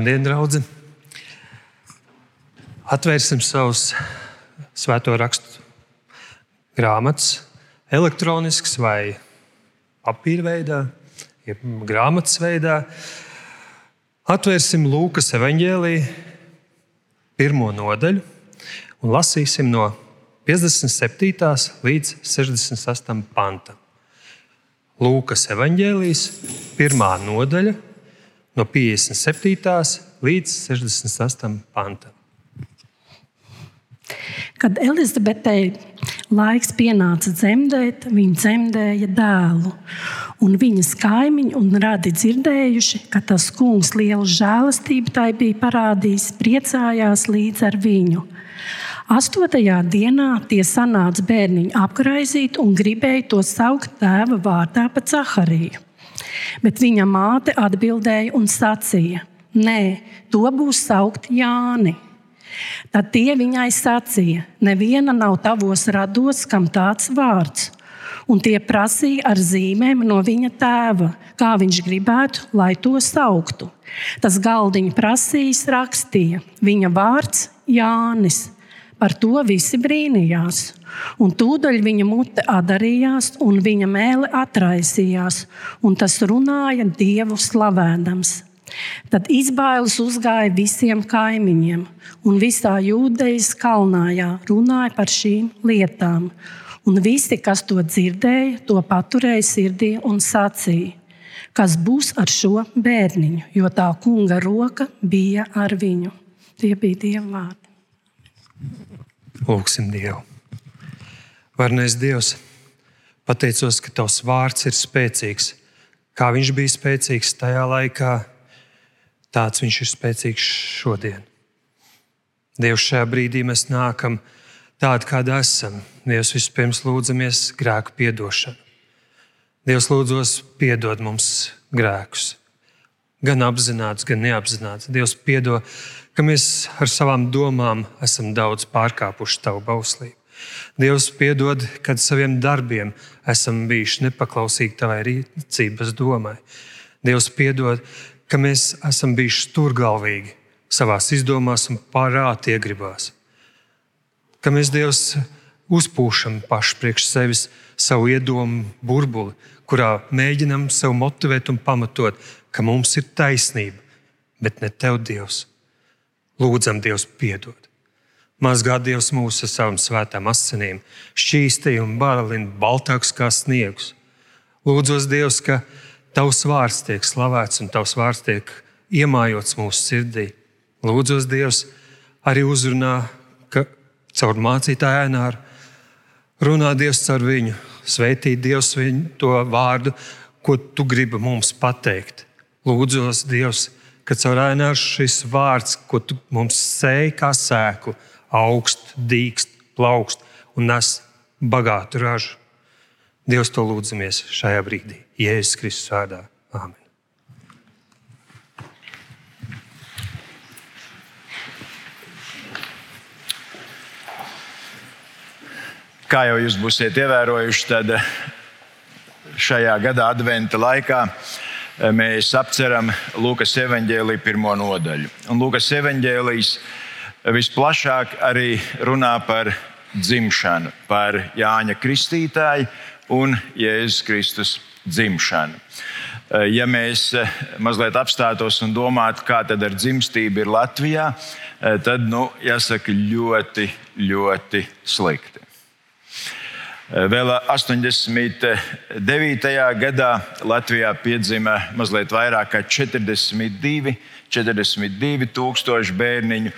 Labdien, draugi! Atvērsim savus svēto rakstu grāmatas, elektronisks vai papīra veidā, jeb grāmatas veidā. Atvērsim Lūkas evanģēlīju pirmo nodaļu un lasīsim no 57. līdz 68. pantam. Lūkas evanģēlijas pirmā nodaļa no 57. līdz 68. pantam. Kad Elizabetei laiks pienāca dzemdēt, viņa dzemdēja dēlu. Un viņas kaimiņi un radi dzirdējuši, ka tas kungs lielu žēlastību tai bija parādījis, priecājās līdz ar viņu. Astotajā dienā tie sanāca bērniņu apgraizīt un gribēja to saukt tēva vārdā pa Cahariju. Bet viņa māte atbildēja un sacīja: Nē, to būs saukt Jāni. Tad tie viņai sacīja: Neviena nav tavos rados, kam tāds vārds. Un tie prasīja ar zīmēm no viņa tēva, kā viņš gribētu, lai to sauktu. Tas galdiņš prasījis, rakstīja: Viņa vārds Jānis. Par to visi brīnījās. Un tūdaļ viņa mute atdarījās, un viņa mēlē atraisījās, un tas runāja Dievu slavēdams. Tad izbailes uzgāja visiem kaimiņiem, un visā jūdejas kalnājā runāja par šīm lietām. Un visi, kas to dzirdēja, to paturēja sirdī un sacīja, kas būs ar šo bērniņu, jo tā kunga roka bija ar viņu. Tie bija Dieva vārdi. Lūksim Dievu. Varnais Dievs, pateicos, ka Tavs vārds ir spēcīgs. Kā viņš bija spēcīgs tajā laikā, tāds viņš ir spēcīgs šodien. Dievs, šajā brīdī mēs nākam tādi, kādi esam. Dievs, vispirms lūdzamies grēku piedošanu. Dievs, lūdzos, piedod mums grēkus. Gan apzināts, gan neapzināts. Dievs, piedod, ka mēs ar savām domām esam daudz pārkāpuši Tavu bauslību. Dievs, piedod, kad saviem darbiem esam bijuši nepaklausīgi Tavai rīcības domai. Dievs, piedod, ka mēs esam bijuši stūrgalvīgi savā izdomās un pārāk iegribās. Ka mēs Dievs uzpūšam paši priekš sevis savu iedomu burbuli, kurā mēģinam sev motivēt un pamatot, ka mums ir taisnība, bet ne tev, Dievs. Lūdzam, Dievs, piedod. Mazgā Dievs mūsu ar savām svētām asinīm, šķīstīja un baralina baltāks kā sniegs. Lūdzos, Dievs, ka Tavs vārds tiek slavēts un Tavs vārds tiek iemājots mūsu sirdī. Lūdzos Dievs arī uzrunā, ka caur mācītāju ēnāru runā Dievs caur viņu, sveitīt Dievs viņu to vārdu, ko Tu gribi mums pateikt. Lūdzos Dievs, ka caur ēnāru šis vārds, ko Tu mums sēji kā sēklu, augst, dīkst, plaukst un nes bagātu ražu. Dievs to lūdzamies šajā brīdī. Jēzus Kristus vārdā. Āmen. Kā jau jūs būsiet ievērojuši, tad šajā gada adventa laikā mēs apceram Lūkas evanģēlīju pirmo nodaļu. Un Lūkas evanģēlījis visplašāk arī runā par dzimšanu, par Jāņa Kristītāju un Jēzus Kristus dzimšanu. Eh, ja mēs eh, mazliet apstātos un domātu, kā tad ar dzimstību ir Latvijā, eh, tad, nu, jāsaka, ļoti, ļoti slikti. Vēl 89. gadā Latvijā piedzima mazliet vairāk kā 42, 42 tūkstoši bērniņu.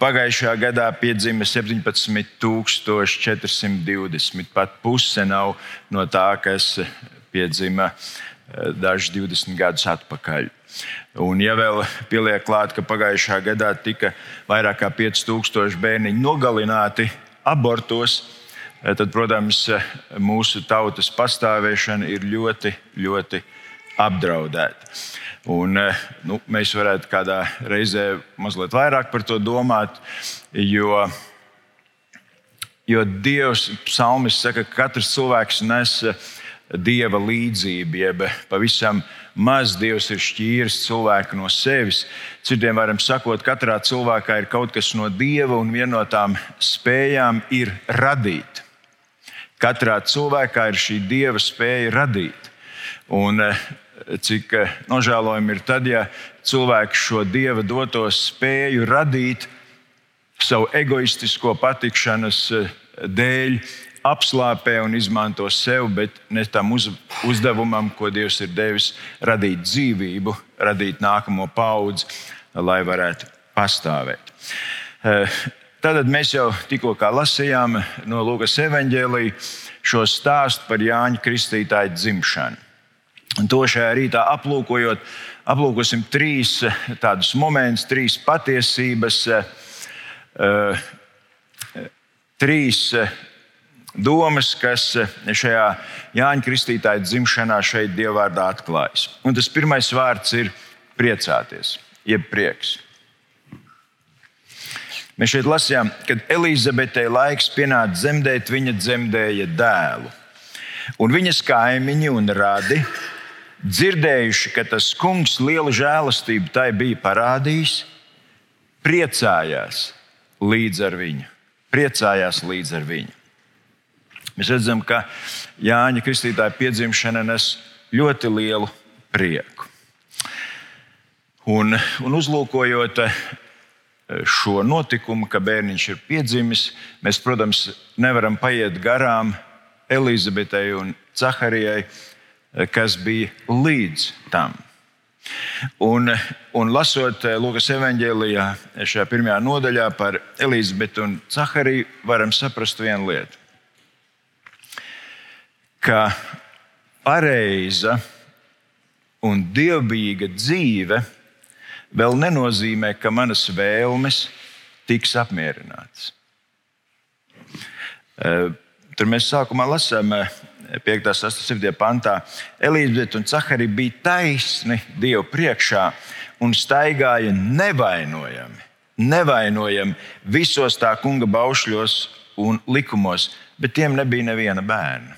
Pagājušā gadā piedzima 17,420. Pat puse nav no tā, kas piedzima eh, dažus 20 gadus atpakaļ. Un, ja vēl pieliek klāt, ka pagājušā gadā tika vairāk kā 5000 bērniņu nogalināti abortos, eh, tad, protams, mūsu tautas pastāvēšana ir ļoti, ļoti apdraudēta. Un, eh, nu, mēs varētu kādā reizē mazliet vairāk par to domāt, jo, jo Dievs, psalmis saka, ka katrs cilvēks nes dieva līdzību, jeb pavisam maz Dievs ir šķīris cilvēku no sevis. Citiem varam sakot, katrā cilvēkā ir kaut kas no Dieva, un viena no tām spējām ir radīt. Katrā cilvēkā ir šī Dieva spēja radīt. Un eh, cik eh, nožēlojami ir tad, ja cilvēks šo Dieva doto spēju radīt savu egoistisko patikšanas eh, dēļ apslāpē un izmanto sev, bet ne tam uz, uzdevumam, ko Dievs ir devis, radīt dzīvību, radīt nākamo paudzi, lai varētu pastāvēt. Tad mēs jau tikko lasījām no Lūkas evanģēlīja šo stāstu par Jāņa Kristītāja dzimšanu. Un to šajā rītā aplūkojot, aplūkosim trīs tādus momentus, trīs patiesības, trīs domas, kas šajā Jāņa Kristītāja dzimšanā šeit dievvvārdā atklājas. Un tas pirmais vārds ir priecāties, jeb prieks. Mēs šeit lasījām, kad Elizabetei laiks pienāca dzemdēt, viņa dzemdēja dēlu. Un viņas kaimiņi un radi, dzirdējuši, ka tas kungs lielu žēlastību tai bija parādījis, priecājās līdz ar viņu. Priecājās līdz ar viņu. Mēs redzam, ka Jāņa Kristītāja piedzimšana nes ļoti lielu prieku. Un, un uzlūkojot šo notikumu, ka bērniņš ir piedzimis, mēs, protams, nevaram paiet garām Elizabetei un Caharijai, kas bija līdz tam. Un, un lasot Lūkas evanģēlijā, šajā pirmajā nodaļā par Elizabetu un Cahariju, varam saprast vienu lietu. Ka pareiza un dievbijīga dzīve vēl nenozīmē, ka manas vēlmes tiks apmierinātas. Eh, tur mēs sākumā lasām 5. un 7. pantā. Elīzabete un Caharija bija taisni Dievu priekšā un staigāja nevainojami, nevainojami visos tā kunga baušļos un likumos, bet tiem nebija neviena bērna.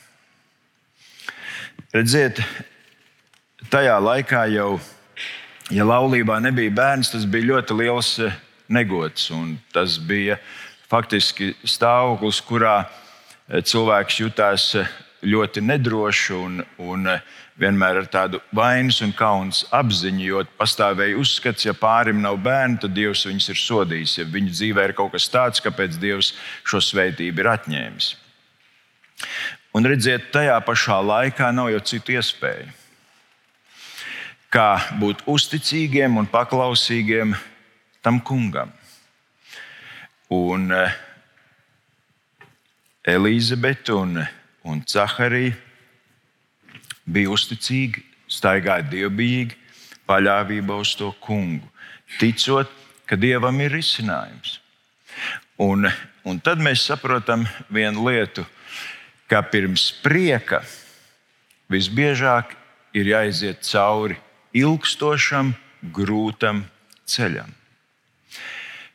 Redziet, tajā laikā jau ja laulībā nebija bērns, tas bija ļoti liels eh, negods. Tas bija faktiski stāvoklis, kurā eh, cilvēks jutās eh, ļoti nedroši un, un vienmēr ar tādu vainas un kaunas apziņu, jo pastāvēja uzskats, ja pārim nav bērnu, tad Dievs viņus ir sodījis. Ja viņa dzīvē ir kaut kas tāds, kāpēc Dievs šo svētību ir atņēmis. Un redziet, tajā pašā laikā nav jau citu iespēju kā būt uzticīgiem un paklausīgiem tam kungam. Un eh, Elizabete un, un Caharija bija uzticīgi, staigāja dievbijīgi, paļāvībā uz to kungu, ticot, ka dievam ir risinājums. Un, un tad mēs saprotam vienu lietu, ka pirms prieka visbiežāk ir jāiziet cauri ilgstošam, grūtam ceļam.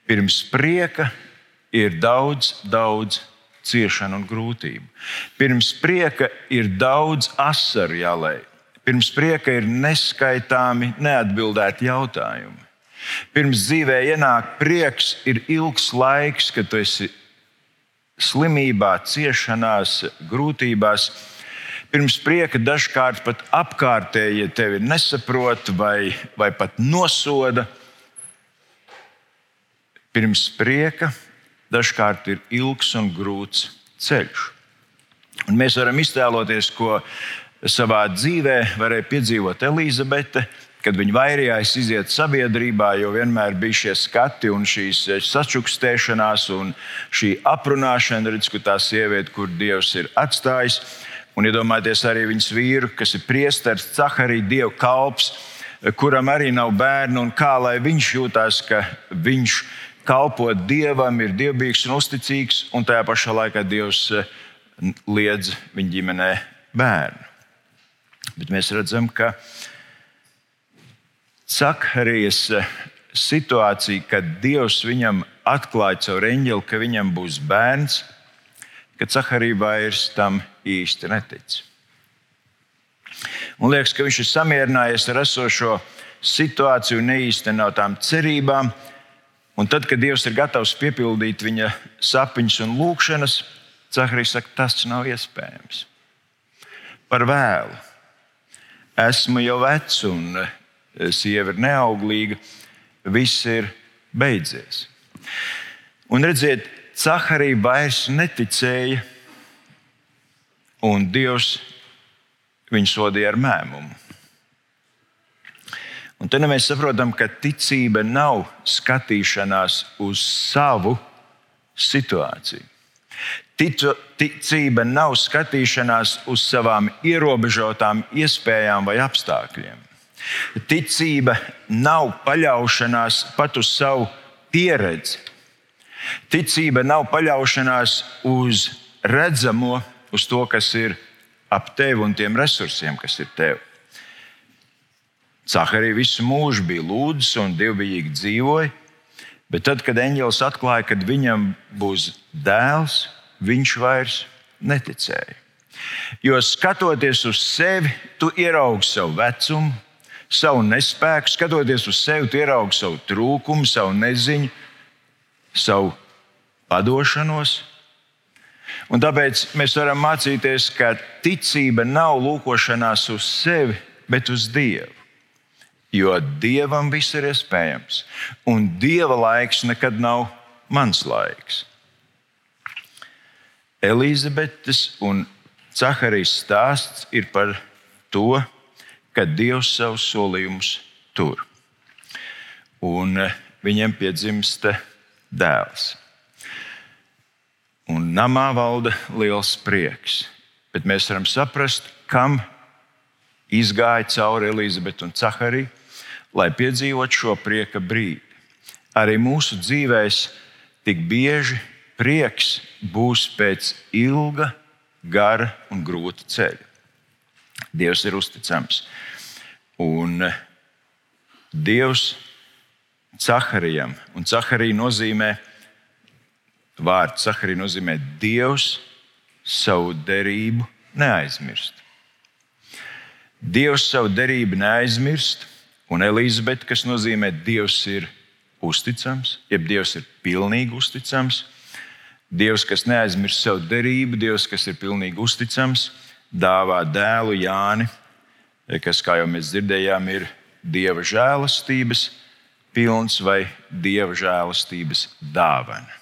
Pirms prieka ir daudz, daudz ciešanu un grūtību. Pirms prieka ir daudz asaru jālai. Pirms prieka ir neskaitāmi neatbildēti jautājumi. Pirms dzīvē ienāk prieks, ir ilgs laiks, kad tu esi slimībā, ciešanās, grūtībās pirms prieka dažkārt pat apkārtējie tevi nesaprot vai, vai pat nosoda. Pirms prieka dažkārt ir ilgs un grūts ceļš. Un mēs varam iztēloties, ko savā dzīvē varēja piedzīvot Elizabete, kad viņa vairījās iziet sabiedrībā, jo vienmēr bija šie skati un šīs sačukstēšanās un šī aprunāšana, redz, ka tā sieviete, kur Dievs ir atstājis, Un iedomājieties arī viņas vīru, kas ir priesteris, Caharija, dievu kalps, kuram arī nav bērnu, un kā lai viņš jūtas, ka viņš kalpo dievam, ir dievbijīgs un uzticīgs, un tajā pašā laikā dievs eh, liedz viņa ģimenē bērnu. Bet mēs redzam, ka Cakarijas eh, situācija, kad dievs viņam atklāja caur eņģeli, ka viņam būs bērns, ka Cakarija vairs tam īsti netic. Un liekas, ka viņš ir samierinājies ar esošo situāciju, neīsteno tām cerībām. Un tad, kad Dievs ir gatavs piepildīt viņa sapņus un lūgšanas, Zaharijs saka, tas nav iespējams. Par vēlu. Esmu jau vecs un eh, sieva ir neauglīga. Viss ir beidzies. Un redziet, Zaharija vairs neticēja, un Dievs viņu sodīja ar mēmumu. Un tad mēs saprotam, ka ticība nav skatīšanās uz savu situāciju. Ticu, ticība nav skatīšanās uz savām ierobežotām iespējām vai apstākļiem. Ticība nav paļaušanās pat uz savu pieredzi. Ticība nav paļaušanās uz redzamo, uz to, kas ir ap tevi un tiem resursiem, kas ir tev. Caharija visu mūžu bija lūdzis un dievbijīgi dzīvoja, bet tad, kad eņģēlis atklāja, ka viņam būs dēls, viņš vairs neticēja. Jo skatoties uz sevi, tu ieraugi savu vecumu, savu nespēku, skatoties uz sevi, tu ieraugi savu trūkumu, savu neziņu, savu padošanos. Un tāpēc mēs varam mācīties, ka ticība nav lūkošanās uz sevi, bet uz Dievu. Jo Dievam viss ir iespējams, un Dieva laiks nekad nav mans laiks. Elizabetes un Caharijas stāsts ir par to, ka Dievs savus solījumus tur. Un eh, viņiem piedzimst dēls. Un namā valda liels prieks. Bet mēs varam saprast, kam izgāja cauri Elizabete un Caharija, lai piedzīvotu šo prieka brīdi. Arī mūsu dzīvēm tik bieži prieks būs pēc ilga, gara un grūta ceļa. Dievs ir uzticams. Un Dievs Caharijam, un Caharija nozīmē, vārds Caharija nozīmē Dievs savu derību neaizmirst. Dievs savu derību neaizmirst, un Elizabete, kas nozīmē Dievs ir uzticams, jeb Dievs ir pilnīgi uzticams. Dievs, kas neaizmirst savu derību, Dievs, kas ir pilnīgi uzticams, dāvā dēlu Jāni, kas, kā jau mēs dzirdējām, ir Dieva žēlastības pilns vai Dieva žēlastības dāvana.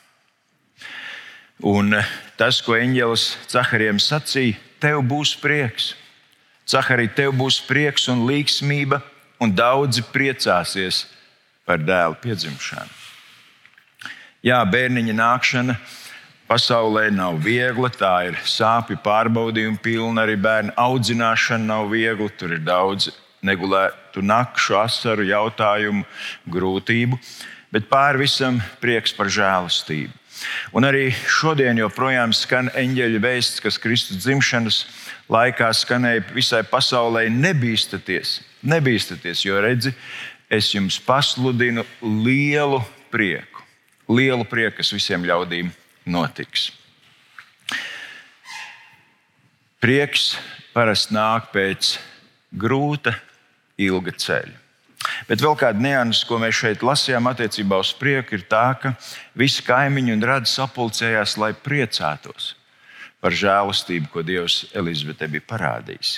Un eh, tas, ko eņģelis Caharijam sacīja, tev būs prieks. Caharija, tev būs prieks un līgsmība, un daudzi priecāsies par dēlu piedzimšanu. Jā, bērniņa nākšana pasaulē nav viegla, tā ir sāpju pārbaudījuma pilna. Arī bērnu audzināšana nav viegla. Tur ir daudz negulētu nakšu, asaru, jautājumu, grūtību, bet pāri visam prieks par žēlastību. Un arī šodien joprojām skan eņģeļa vēsts, kas Kristus dzimšanas laikā skanēja visai pasaulē. Nebīstaties, nebīstaties, jo redzi, es jums pasludinu lielu prieku, lielu prieku, kas visiem ļaudīm notiks. Prieks parasti nāk pēc grūta, ilga ceļa. Bet vēl kāda nianses, ko mēs šeit lasījām attiecībā uz prieku, ir tā, ka visi kaimiņi un radi sapulcējās, lai priecātos par žēlastību, ko Dievs Elizabetei bija parādījis.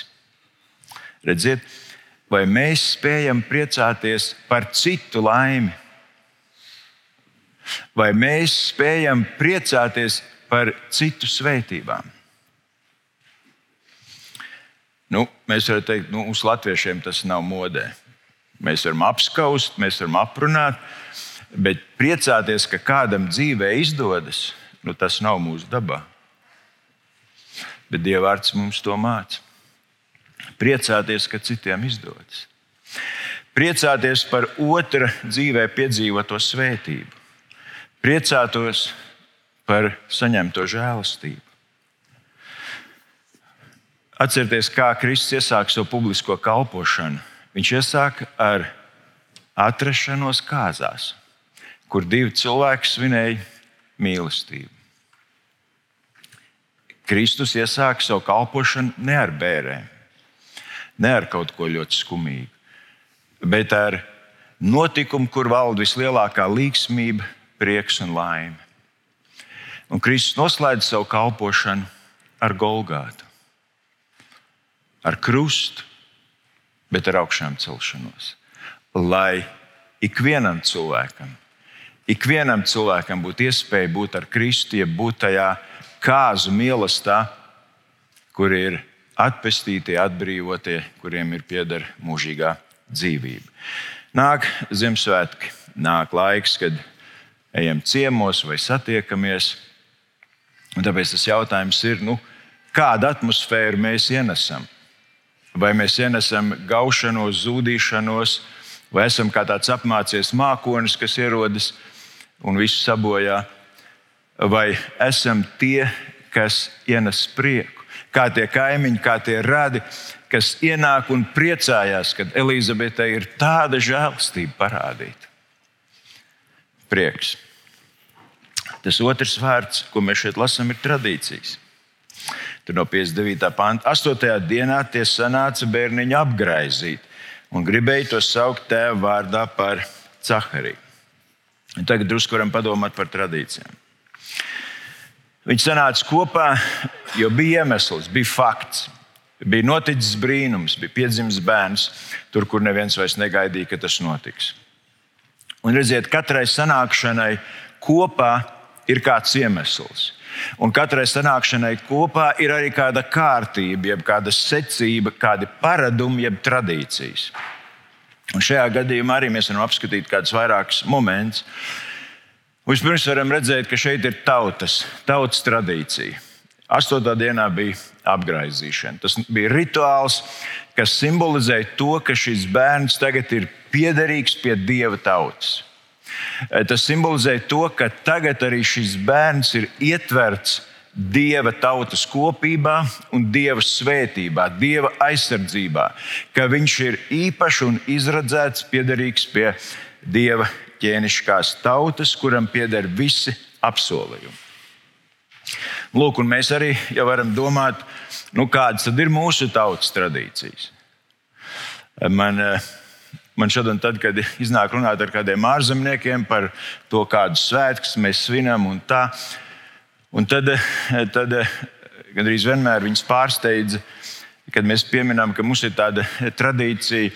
Redziet, vai mēs spējam priecāties par citu laimi? Vai mēs spējam priecāties par citu svētībām? Nu, mēs varam teikt, ka nu, uz latviešiem tas nav modē. Mēs varam apskaust, mēs varam aprunāt, bet priecāties, ka kādam dzīvē izdodas, nu, tas nav mūsu dabā. Bet Dieva vārds mums to māca. Priecāties, ka citiem izdodas. Priecāties par otra dzīvē piedzīvoto svētību. Priecātos par saņemto žēlastību. Atcerieties, kā Kristus iesāka savu publisko kalpošanu Viņš iesāka ar atrašanos kāzās, kur divi cilvēki svinēja mīlestību. Kristus iesāka savu kalpošanu ne ar bērēm, Ne ar kaut ko ļoti skumīgu, bet ar notikumu, kur valda vislielākā līgsmība, prieks un laime. Un Kristus noslēdz savu kalpošanu ar Golgātu, ar krustu, bet ar augšām celšanos. Lai ikvienam cilvēkam, ikvienam cilvēkam būtu iespēja būt ar Kristu, ja būt tajā kāzu mīlestībā, kur ir atpestītie, atbrīvotie, kuriem ir pieder mūžīgā dzīvība. Nāk Ziemassvētki, nāk laiks, kad ejam ciemos vai satiekamies. Tāpēc tas jautājums ir, nu, kādu atmosfēru mēs ienesam? Vai mēs ienesam gaušanos, zudīšanos, vai esam kā tāds apmācies mākonis, kas ierodas un visu sabojā, vai esam tie, kas ienes prieku, kā tie kaimiņi, kā tie radi, kas ienāk un priecājās, kad Elizabetei ir tāda žēlastība parādīta. Prieks. Tas otrs vārds, ko mēs šeit lasām, ir tradīcijas. Tur no 59. panta. 8. dienā tie sanāca bērniņu apgraizīt un gribēja to saukt tēva vārdā par Cahariju. Tagad drusku varam padomāt par tradīcijām. Viņi sanāca kopā, jo bija iemesls, bija fakts. Bija noticis brīnums, bija piedzimis bērns, tur, kur neviens vairs negaidīja, ka tas notiks. Un redziet, katrai sanākšanai kopā ir kāds iemesls. Un katrai sanākšanai kopā ir arī kāda kārtība, jeb kāda secība, kādi paradumi, jeb tradīcijas. Un šajā gadījumā arī mēs varam apskatīt kādus vairākus momentus. Vispirms varam redzēt, ka šeit ir tautas, tautas tradīcija. Astotā dienā bija apgaizīšana. Tas bija rituāls, kas simbolizēja to, ka šis bērns tagad ir piederīgs pie dieva tautas. Eh, tas simbolizē to, ka tagad arī šis bērns ir ietverts dieva tautas kopībā un dieva svētībā, dieva aizsardzībā, ka viņš ir īpašs un izradzēts, piederīgs pie dieva ķēnišķās tautas, kuram pieder visi apsolījumi. Lūk, un mēs arī varam domāt, nu, kādas ir mūsu tautas tradīcijas. Man, uh, Man šodien, tad, kad iznāk runāt ar kādiem ārzemniekiem par to, kādus svētkus mēs svinam, un tā, un tad, tad gandrīz vienmēr viņas pārsteidza, kad mēs pieminām, ka mums ir tāda tradīcija,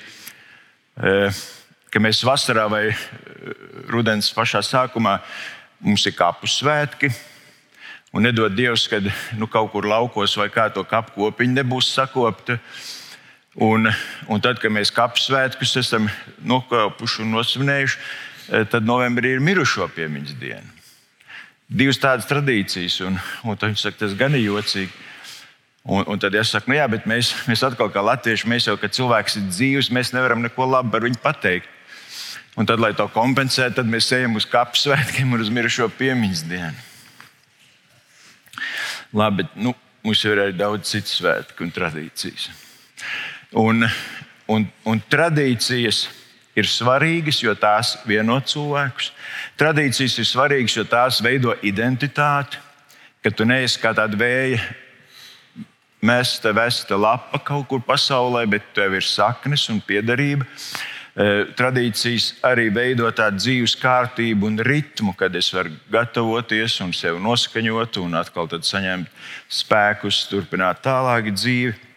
eh, ka mēs vasarā vai eh, rudens pašā sākumā mums ir kapu svētki. Un nedod Dievs, kad nu, kaut kur laukos vai kā to kapu kopiņu nebūs sakopta. Un, un tad, kad mēs kapsvētkus esam nokāpuši un nosvinējuši, eh, tad novembrī ir mirušo piemiņas diena. Divas tādas tradīcijas, un, un viņi saka, tas gan ir jocīgi. Un, un tad es saku, nu jā, bet mēs, mēs atkal kā latvieši, mēs jau, kad cilvēks ir dzīves, mēs nevaram neko labu par viņu pateikt. Un tad, lai to kompensētu, tad mēs ejam uz kapsvētkiem un uz mirušo piemiņas dienu. Labi, bet nu, mums ir arī daudz citu svētku un tradīcijas. Un, un, un tradīcijas ir svarīgas, jo tās vieno cilvēkus. Tradīcijas ir svarīgas, jo tās veido identitāti, ka tu neesi kā tāda vēja mesta, vesta lapa kaut kur pasaulē, bet tev ir saknes un piederība. E, tradīcijas arī veido tādu dzīves kārtību un ritmu, kad es varu gatavoties un sevi noskaņot, un atkal saņemt spēkus, turpināt tālāk dzīvi.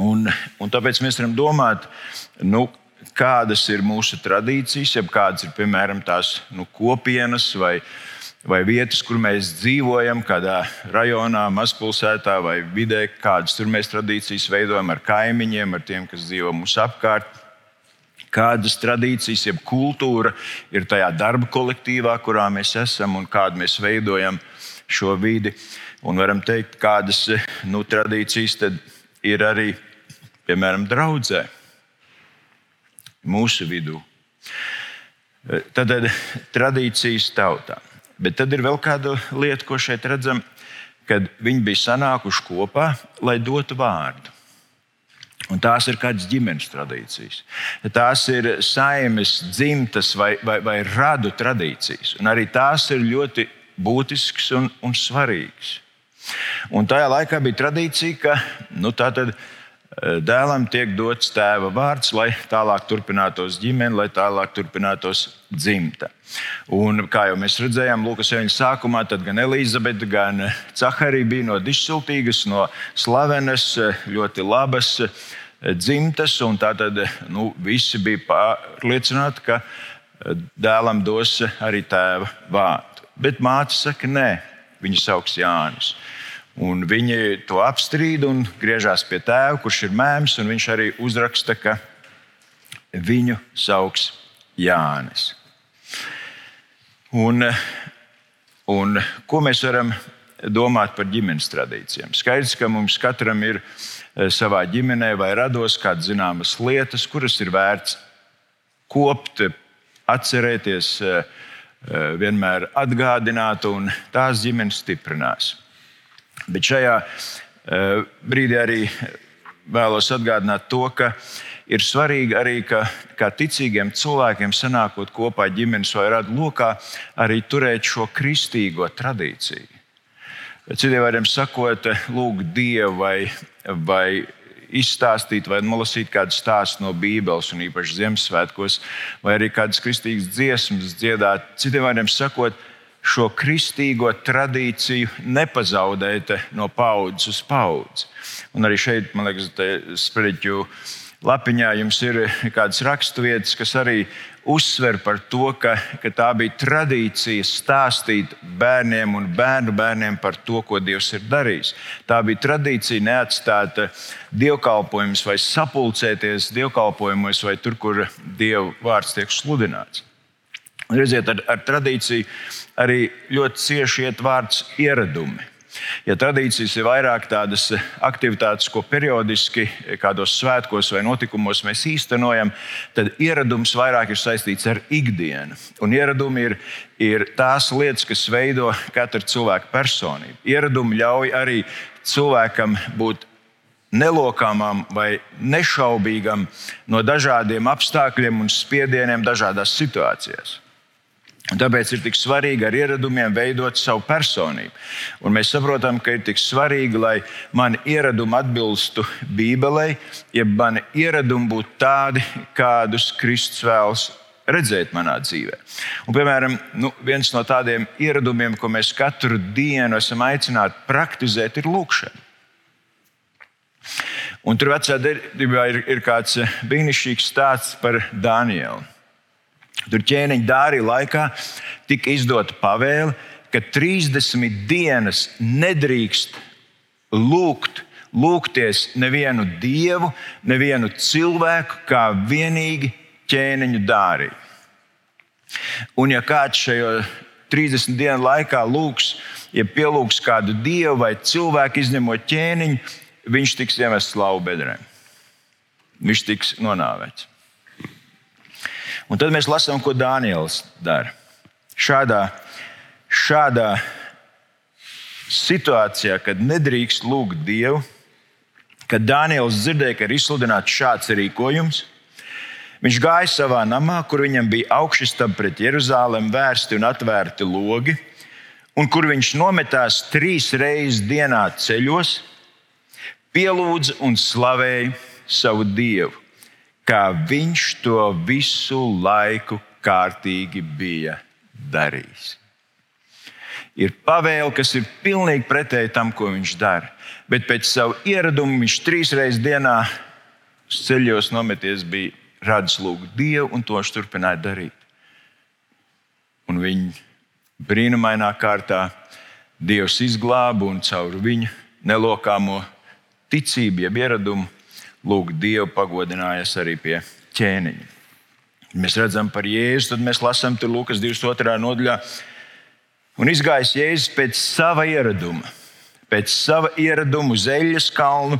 Un, un tāpēc mēs varam domāt, nu, kādas ir mūsu tradīcijas, ja kādas ir piemēram tās nu, kopienas vai, vai vietas, kur mēs dzīvojam, kādā rajonā, mazpilsētā vai vidē, kādas tur mēs tradīcijas veidojam ar kaimiņiem, ar tiem, kas dzīvo mums apkārt. Kādas tradīcijas, jeb kultūra ir tajā darba kolektīvā, kurā mēs esam un kādu mēs veidojam šo vidi. Un varam teikt, kādas nu, tradīcijas tad ir arī, piemēram, draudzē mūsu vidū. Tad ir tradīcijas tautā. Bet tad ir vēl kāda lieta, ko šeit redzam, kad viņi bija sanākuši kopā, lai dotu vārdu. Un tās ir kādas ģimenes tradīcijas. Tās ir saimes, dzimtas vai, vai, vai radu tradīcijas. Un arī tās ir ļoti būtiskas un, un svarīgas. Un tajā laikā bija tradīcija, ka nu, tātad, dēlam tiek dots tēva vārds, lai tālāk turpinātos ģimene, lai tālāk turpinātos dzimta. Un, kā jau mēs redzējām, Lūkas eņģa sākumā, gan Elizabete, gan Caharija bija no dišsultīgas, no slavenas, ļoti labas dzimtas. Tātad nu, visi bija pārliecināti, ka dēlam dos arī tēva vārdu. Bet māte saka, nē, viņa sauc Jānis. Un viņi to apstrīd un griežās pie tēva, kurš ir mēms, un viņš arī uzraksta, ka viņu sauc Jānis. Un, un ko mēs varam domāt par ģimenes tradīcijām? Skaidrs, ka mums katram ir eh, savā ģimenē vai rados kādas zināmas lietas, kuras ir vērts kopt, atcerēties, eh, eh, vienmēr atgādināt, un tās ģimenes stiprinās. Bet šajā uh, brīdī arī vēlos atgādināt to, ka ir svarīgi arī, ka kā ticīgiem cilvēkiem sanākot kopā ģimenes vai radu lokā, arī turēt šo kristīgo tradīciju. Citiem vārdiem sakot, lūgt Dievu vai, vai izstāstīt vai nolasīt kādu stāstu no Bībeles, un īpaši Ziemassvētkos, vai arī kādas kristīgas dziesmas dziedāt. Citiem vārdiem sakot, šo kristīgo tradīciju nepazaudēt no paudzes uz paudzi. Un arī šeit, man liekas, sprediķu lapiņā jums ir kādas raksturvietas, kas arī uzsver par to, ka, ka tā bija tradīcija stāstīt bērniem un bērnu bērniem par to, ko Dievs ir darījis. Tā bija tradīcija neatstāt dievkalpojumus vai sapulcēties dievkalpojumos vai tur, kur Dieva vārds tiek sludināts. Redziet, ar, ar tradīciju arī ļoti cieši iet vārds ieradumi. Ja tradīcijas ir vairāk tādas aktivitātes, ko periodiski kādos svētkos vai notikumos mēs īstenojam, tad ieradums vairāk ir saistīts ar ikdienu. Un ieradumi ir, ir tās lietas, kas veido katru cilvēku personību. Ieradumi ļauj arī cilvēkam būt nelokāmam vai nešaubīgam no dažādiem apstākļiem un spiedieniem dažādās situācijās. Un tāpēc ir tik svarīgi ar ieradumiem veidot savu personību. Un mēs saprotam, ka ir tik svarīgi, lai mani ieradumi atbilstu Bībelei, ja mani ieradumi būtu tādi, kādus Kristus vēlas redzēt manā dzīvē. Un, piemēram, nu, viens no tādiem ieradumiem, ko mēs katru dienu esam aicināti praktizēt, ir lūkšana. Un tur vecā darbā ir, ir kāds brīnišķīgs stāsts par Dānielu. Tur ķēniņa dārija laikā tika izdota pavēle, ka 30 dienas nedrīkst lūgt, lūgties nevienu dievu, nevienu cilvēku, kā vienīgi ķēniņu dāriju. Un, ja kāds šajā 30 dienu laikā lūgs, ja pielūgs kādu dievu vai cilvēku, izņemot ķēniņu, viņš tiks iemests lauku bedrēm. Viņš tiks nonāvēts. Un tad mēs lasām, ko Dāniels dara. Šādā, šādā situācijā, kad nedrīkst lūgt Dievu, kad Dāniels dzirdēja, ka ir izsludināts šāds rīkojums, viņš gāja savā namā, kur viņam bija augšstāv pret Jeruzalem vērsti un atvērti logi, un kur viņš nometās trīs reizes dienā ceļos, pielūdza un slavēja savu Dievu kā viņš to visu laiku kārtīgi bija darījis. Ir pavēle, kas ir pilnīgi pretēji tam, ko viņš dara. Bet pēc savu ieradumu viņš trīs reizes dienā ceļos nometies, bija radis lūgt Dievu, un to viņš turpināja darīt. Un viņa brīnumainā kārtā Dievs izglāba un caur viņu nelokāmo ticību, jeb ieradumu lūk, Dievu pagodinājies arī pie ķēniņa. Mēs redzam par Jēzu, tad mēs lasām tur Lukas 22. nodaļā. Un izgājis Jēzus pēc sava ieraduma, pēc sava ieraduma uz eļļas kalnu,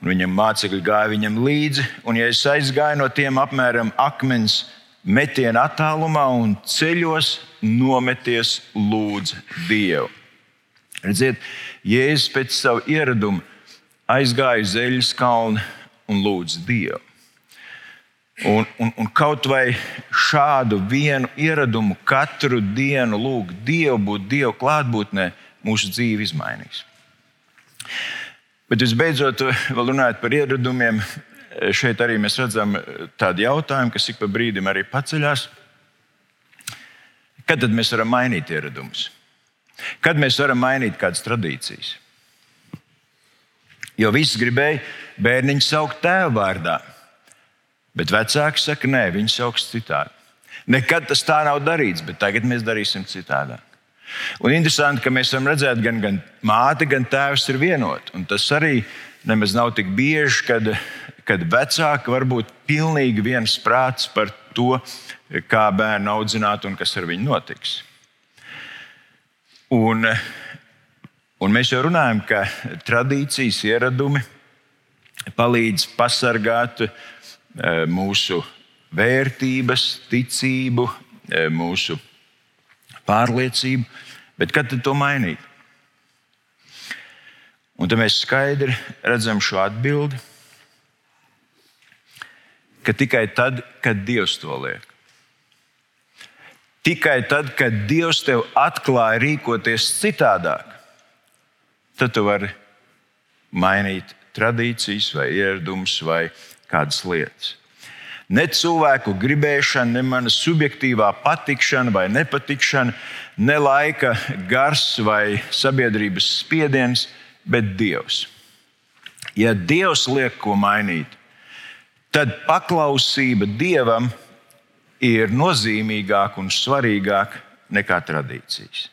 un viņam mācekļi gāja viņam līdzi, un Jēzus aizgāja no tiem apmēram akmens metiena attālumā un ceļos nometies lūdza Dievu. Redziet, Jēzus pēc sava ieraduma aizgāja uz eļļas kalnu un lūdz Dievu. Un, un, un kaut vai šādu vienu ieradumu katru dienu lūgt Dievu, būt Dieva klātbūtnē, mūsu dzīve izmainīs. Bet visbeidzot, vēl runājot par ieradumiem, šeit arī mēs redzam tādu jautājumu, kas ik pa brīdim arī paceļās. Kad tad mēs varam mainīt ieradumus? Kad mēs varam mainīt kādas tradīcijas? Jo viss gribēja bērniņu saukt tēva vārdā, bet vecāki saka, nē, viņi sauks citādi. Nekad tas tā nav darīts, bet tagad mēs darīsim citādi. Un interesanti, ka mēs varam redzēt, gan, gan māte, gan tēvs ir vienoti. Un tas arī nemaz nav tik bieži, kad, kad vecāki var būt pilnīgi viens prāts par to, kā bērnu audzināt un kas ar viņu notiks. Un, un mēs jau runājam, ka tradīcijas ieradumi palīdz pasargāt e, mūsu vērtības, ticību, e, mūsu pārliecību, bet kad to mainīt? Un tad mēs skaidri redzam šo atbildi, ka tikai tad, kad Dievs to liek. Tikai tad, kad Dievs tev atklāja rīkoties citādāk, tad tu vari mainīt tradīcijas, vai ieradumus, vai kādas lietas. Ne cilvēku gribēšana, ne mana subjektīvā patikšana vai nepatikšana, ne laika gars vai sabiedrības spiediens, bet Dievs. Ja Dievs liek ko mainīt, tad paklausība Dievam ir nozīmīgāka un svarīgāka nekā tradīcijas.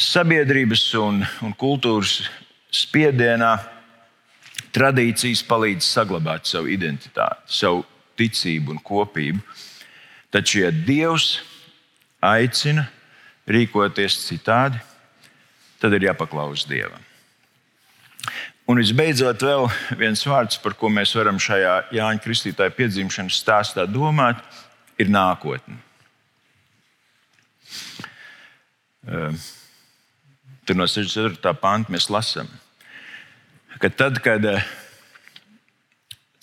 Sabiedrības un, un kultūras spiedienā Tradīcijas palīdz saglabāt savu identitāti, savu ticību un kopību. Taču, ja Dievs aicina rīkoties citādi, tad ir jāpaklaus Dievam. Un visbeidzot, vēl viens vārds, par ko mēs varam šajā Jāņa Kristītāja piedzimšanas stāstā domāt, ir nākotne. Ehm, tur no 64. panta mēs lasām, ka tad, kad eh,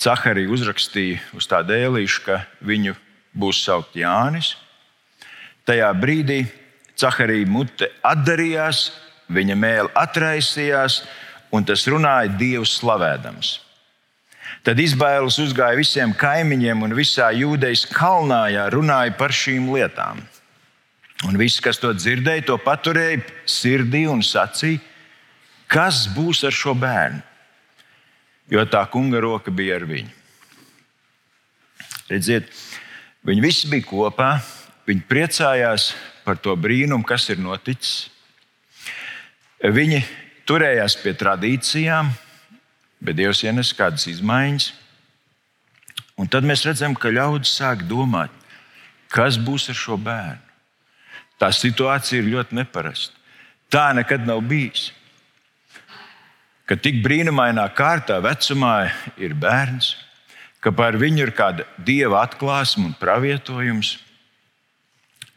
Caharija uzrakstīja uz tādu ēlīšu, ka viņu būs saukt Jānis, tajā brīdī Caharija mute atdarījās, viņa mēlē atraisījās, un tas runāja Dievu slavēdams. Tad izbailes uzgāja visiem kaimiņiem un visā jūdejas kalnājā runāja par šīm lietām. Un viss, kas to dzirdēja, to paturēja sirdī un sacīja, kas būs ar šo bērnu jo tā kunga roka bija ar viņu. Redziet, viņi visi bija kopā, viņi priecājās par to brīnumu, kas ir noticis. Viņi turējās pie tradīcijām, bet Dievs ienes kādas izmaiņas. Un tad mēs redzam, ka ļaudis sāk domāt, kas būs ar šo bērnu. Tā situācija ir ļoti neparasta. Tā nekad nav bijusi ka tik brīnumainā kārtā vecumā ir bērns, ka par viņu ir kāda dieva atklāsme un pravietojums.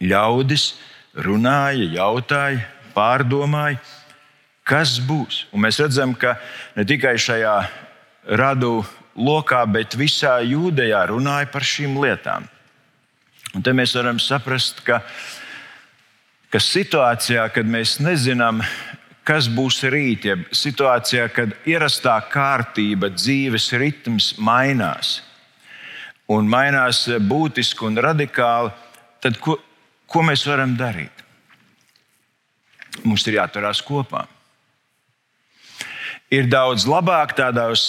Ļaudis runāja, jautāja, pārdomāja, kas būs. Un mēs redzam, ka ne tikai šajā radu lokā, bet visā jūdejā runāja par šīm lietām. Un te mēs varam saprast, ka, ka situācijā, kad mēs nezinām, kas būs rīt, ja situācijā, kad ierastā kārtība, dzīves ritms mainās un mainās būtiski un radikāli, tad ko, ko mēs varam darīt? Mums ir jāturās kopā. Ir daudz labāk tādos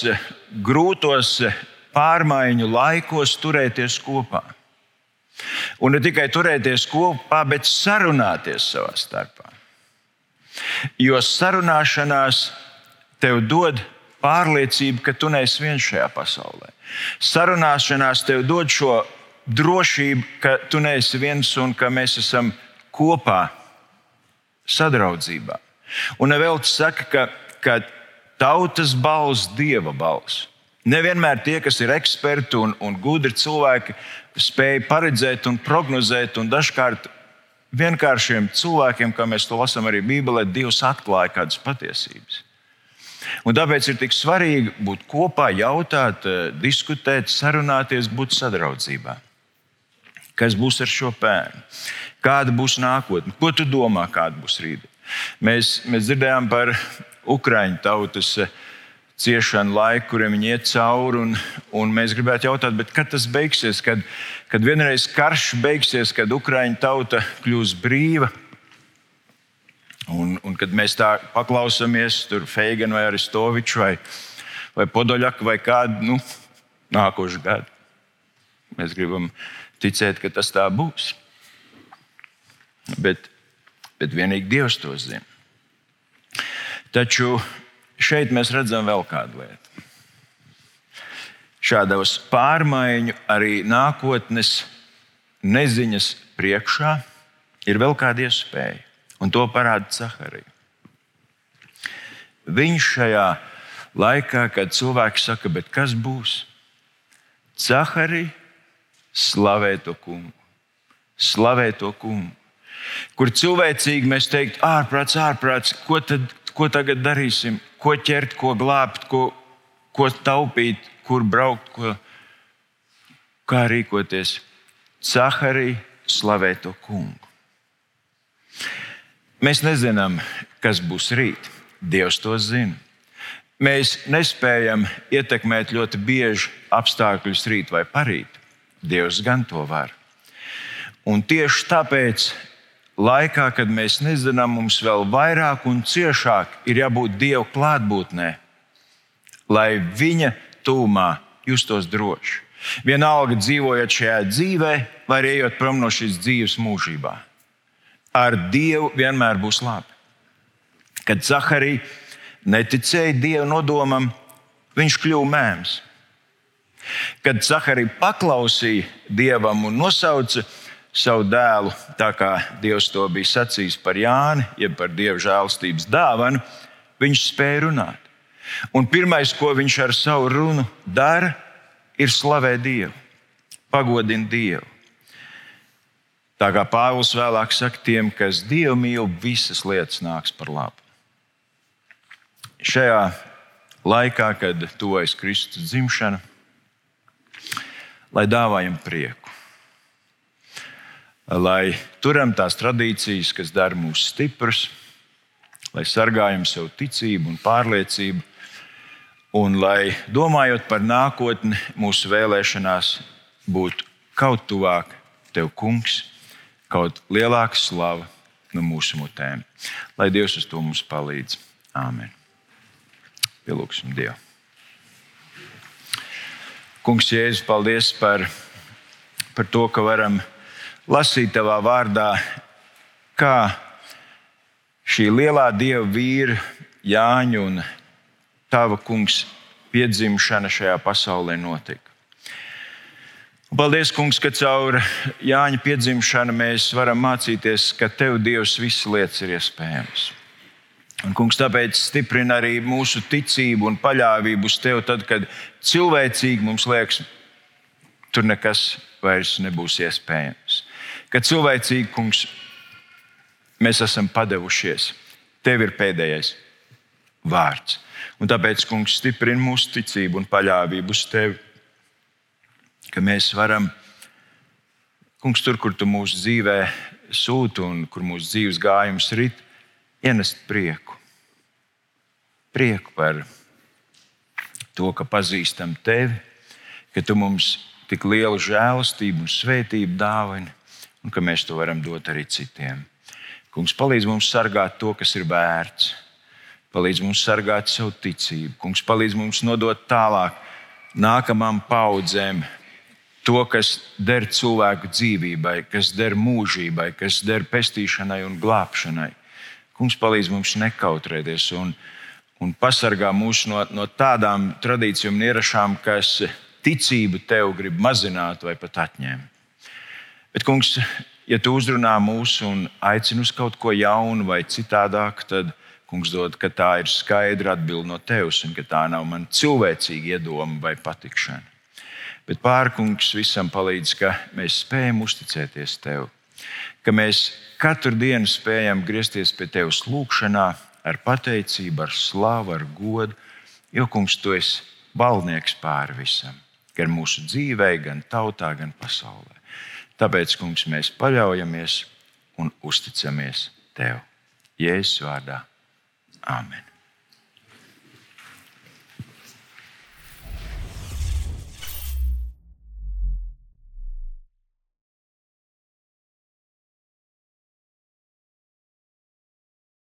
grūtos pārmaiņu laikos turēties kopā. Un ne tikai turēties kopā, bet sarunāties savā starpā. Jo sarunāšanās tev dod pārliecību, ka tu neesi viens šajā pasaulē. Sarunāšanās tev dod šo drošību, ka tu neesi viens un ka mēs esam kopā sadraudzībā. Un vēl tas saka, ka, ka tautas balss, dieva balss. Nevienmēr tie, kas ir eksperti un, un gudri cilvēki, spēj paredzēt un prognozēt, un dažkārt vienkāršiem cilvēkiem, kā mēs to lasām arī Bībelē, Dievs atklāja kādas patiesības. Un tāpēc ir tik svarīgi būt kopā, jautāt, eh, diskutēt, sarunāties, būt sadraudzībā. Kas būs ar šo bērnu? Kāda būs nākotne? Ko tu domā, kāda būs rīta? Mēs, mēs dzirdējām par Ukraiņu tautas ciešanu laiku, kuriem viņi iet cauri. Un, un mēs gribētu jautāt, kad tas beigsies, kad, kad vienreiz karš beigsies, kad Ukraiņu tauta kļūs brīva. Un, un kad mēs tā paklausāmies, tur Feiganu vai Aristoviču vai, vai Podoļaku vai kādu nu, nākošu gadu, mēs gribam ticēt, ka tas tā būs. Bet, bet vienīgi Dievs to zina. Taču šeit mēs redzam vēl kādu lietu. Šādos pārmaiņu, arī nākotnes neziņas priekšā ir vēl kāda iespēja, un to parāda Caharija. Viņš šajā laikā, kad cilvēks saka, kas būs? Caharija slavē to kungu. Slavē to kungu. Kur cilvēcīgi mēs teiktu, ārprāts, ārprāts, ko, tad, ko tagad darīsim? Ko ķert, ko glābt, ko, ko taupīt, kur braukt, ko, kā rīkoties. Caharī slavē to kungu. Mēs nezinām, kas būs rīt. Dievs to zina. Mēs nespējam ietekmēt ļoti bieži apstākļus rīt vai parīt. Dievs gan to var. Un tieši tāpēc, laikā, kad mēs nezinām, mums vēl vairāk un ciešāk ir jābūt Dieva klātbūtnē, lai Viņa tūmā justos droši. Vienalga dzīvojot šajā dzīvē, vai arī ejot prom no šīs dzīves mūžībā. Ar Dievu vienmēr būs labi. Kad Zaharija neticēja Dieva nodomam, viņš kļuva mēms. Kad Zaharija paklausīja Dievam un nosauca savu dēlu, tā kā Dievs to bija sacījis par Jāni, jeb par Dieva žēlstības dāvanu, viņš spēja runāt. Un pirmais, ko viņš ar savu runu dara, ir slavēt Dievu, pagodināt Dievu. Tā kā Pāvils vēlāk saka, tiem, kas Dievu mīl, visas lietas nāks par labu. Šajā laikā, kad tuvojas Kristus dzimšana, lai dāvājam prieku, lai turam tās tradīcijas, kas dara mūs stiprus, lai sargājam savu ticību un pārliecību, un lai domājot par nākotni, mūsu vēlēšanās būtu kaut tuvāk tev, kungs, kaut lielāka slava no mūsu mutēm. Lai Dievs uz to mums palīdz. Āmen. Pielūgsim Dievu. Kungs, Jēzus, paldies par, par to, ka varam lasīt tavā vārdā, kā šī lielā dieva vīra, Jāņa un tava kungs piedzimšana šajā pasaulē notika. Paldies, kungs, ka caur Jāņa piedzimšanu mēs varam mācīties, ka tev Dievs visas lietas ir iespējamas. Un, kungs, tāpēc stiprina arī mūsu ticību un paļāvību uz tevi, tad, kad cilvēcīgi mums liekas, tur nekas vairs nebūs iespējams. Kad cilvēcīgi, kungs, mēs esam padevušies, tev ir pēdējais vārds. Un tāpēc, kungs, stiprina mūsu ticību un paļāvību uz tevi, ka mēs varam, kungs, tur, kur tu mūsu dzīvē sūti un kur mūsu dzīves gājums rit, ienest prieku. Prieku par to, ka pazīstam tevi, ka tu mums tik lielu žēlastību un svētību dāvini, un ka mēs to varam dot arī citiem. Kungs palīdz mums sargāt to, kas ir vērts. Palīdz mums sargāt savu ticību. Kungs palīdz mums nodot tālāk nākamām paudzēm to, kas der cilvēku dzīvībai, kas der mūžībai, kas der pestīšanai un glābšanai. Kungs palīdz mums nekautrēties un, un pasargā mūs no, no tādām tradīcijām un ierašām, kas ticību tev grib mazināt vai pat atņemt. Bet, kungs, ja tu uzrunā mūs un aicini uz kaut ko jaunu vai citādāk, tad kungs dod, ka tā ir skaidra atbilde no tevis un ka tā nav man cilvēcīga iedoma vai patikšana. Bet pārkungs visam palīdz, ka mēs spējam uzticēties tev ka mēs katru dienu spējam griezties pie Tevis lūgšanā, ar pateicību, ar slāvu, ar godu, jo kungs, Tu esi valdnieks pāri visam, gan mūsu dzīvē, gan tautā, gan pasaulē. Tāpēc, kungs, mēs paļaujamies un uzticamies Tev. Jēzus vārdā. Āmen!